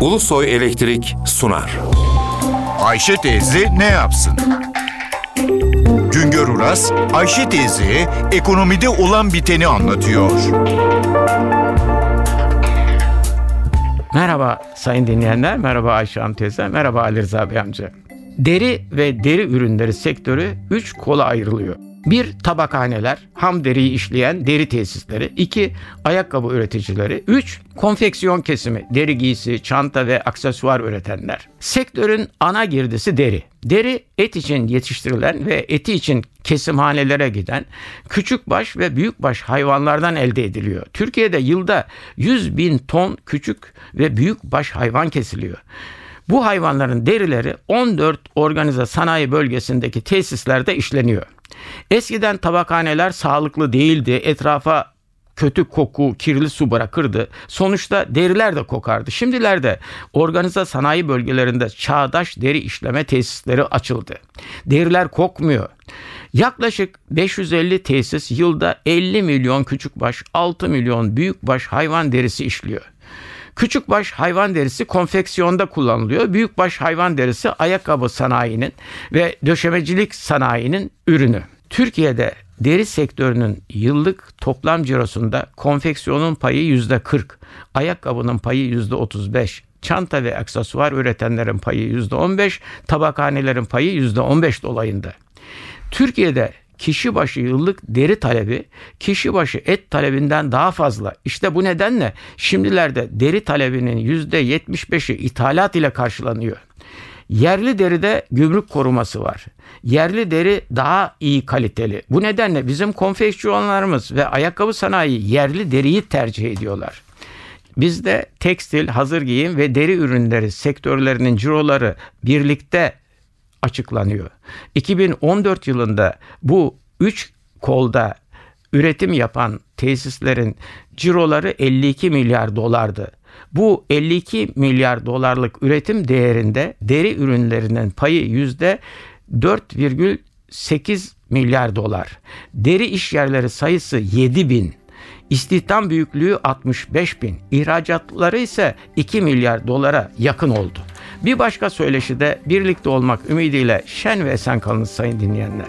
Ulusoy Elektrik sunar. Ayşe teyze ne yapsın? Güngör Uras, Ayşe teyze ekonomide olan biteni anlatıyor. Merhaba sayın dinleyenler, merhaba Ayşe Hanım teyze, merhaba Ali Rıza Bey amca. Deri ve deri ürünleri sektörü 3 kola ayrılıyor. 1. Tabakhaneler, ham deriyi işleyen deri tesisleri. 2. Ayakkabı üreticileri. 3. Konfeksiyon kesimi, deri giysi, çanta ve aksesuar üretenler. Sektörün ana girdisi deri. Deri et için yetiştirilen ve eti için kesimhanelere giden küçükbaş ve büyükbaş hayvanlardan elde ediliyor. Türkiye'de yılda 100 bin ton küçük ve büyükbaş hayvan kesiliyor. Bu hayvanların derileri 14 organize sanayi bölgesindeki tesislerde işleniyor. Eskiden tabakhaneler sağlıklı değildi. Etrafa kötü koku, kirli su bırakırdı. Sonuçta deriler de kokardı. Şimdilerde organize sanayi bölgelerinde çağdaş deri işleme tesisleri açıldı. Deriler kokmuyor. Yaklaşık 550 tesis yılda 50 milyon küçükbaş, 6 milyon büyükbaş hayvan derisi işliyor. Küçükbaş hayvan derisi konfeksiyonda kullanılıyor. Büyükbaş hayvan derisi ayakkabı sanayinin ve döşemecilik sanayinin ürünü. Türkiye'de deri sektörünün yıllık toplam cirosunda konfeksiyonun payı yüzde 40, ayakkabının payı yüzde 35, çanta ve aksesuar üretenlerin payı yüzde 15, tabakhanelerin payı yüzde 15 dolayında. Türkiye'de kişi başı yıllık deri talebi kişi başı et talebinden daha fazla. İşte bu nedenle şimdilerde deri talebinin %75'i ithalat ile karşılanıyor. Yerli deride gümrük koruması var. Yerli deri daha iyi kaliteli. Bu nedenle bizim konfeksiyonlarımız ve ayakkabı sanayi yerli deriyi tercih ediyorlar. Bizde tekstil, hazır giyim ve deri ürünleri sektörlerinin ciroları birlikte açıklanıyor. 2014 yılında bu 3 kolda üretim yapan tesislerin ciroları 52 milyar dolardı. Bu 52 milyar dolarlık üretim değerinde deri ürünlerinin payı yüzde 4,8 milyar dolar. Deri iş yerleri sayısı 7 bin. İstihdam büyüklüğü 65 bin. İhracatları ise 2 milyar dolara yakın oldu. Bir başka söyleşide birlikte olmak ümidiyle şen ve esen kalınız sayın dinleyenler.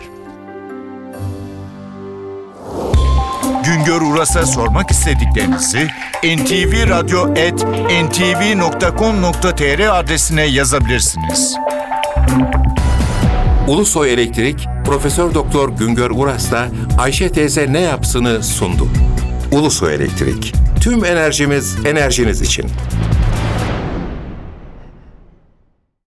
Güngör Uras'a sormak istediklerinizi ntvradio.ntv.com.tr adresine yazabilirsiniz. Ulusoy Elektrik Profesör Doktor Güngör Uras'la Ayşe teyze ne yapsını sundu. Ulusoy Elektrik. Tüm enerjimiz enerjiniz için.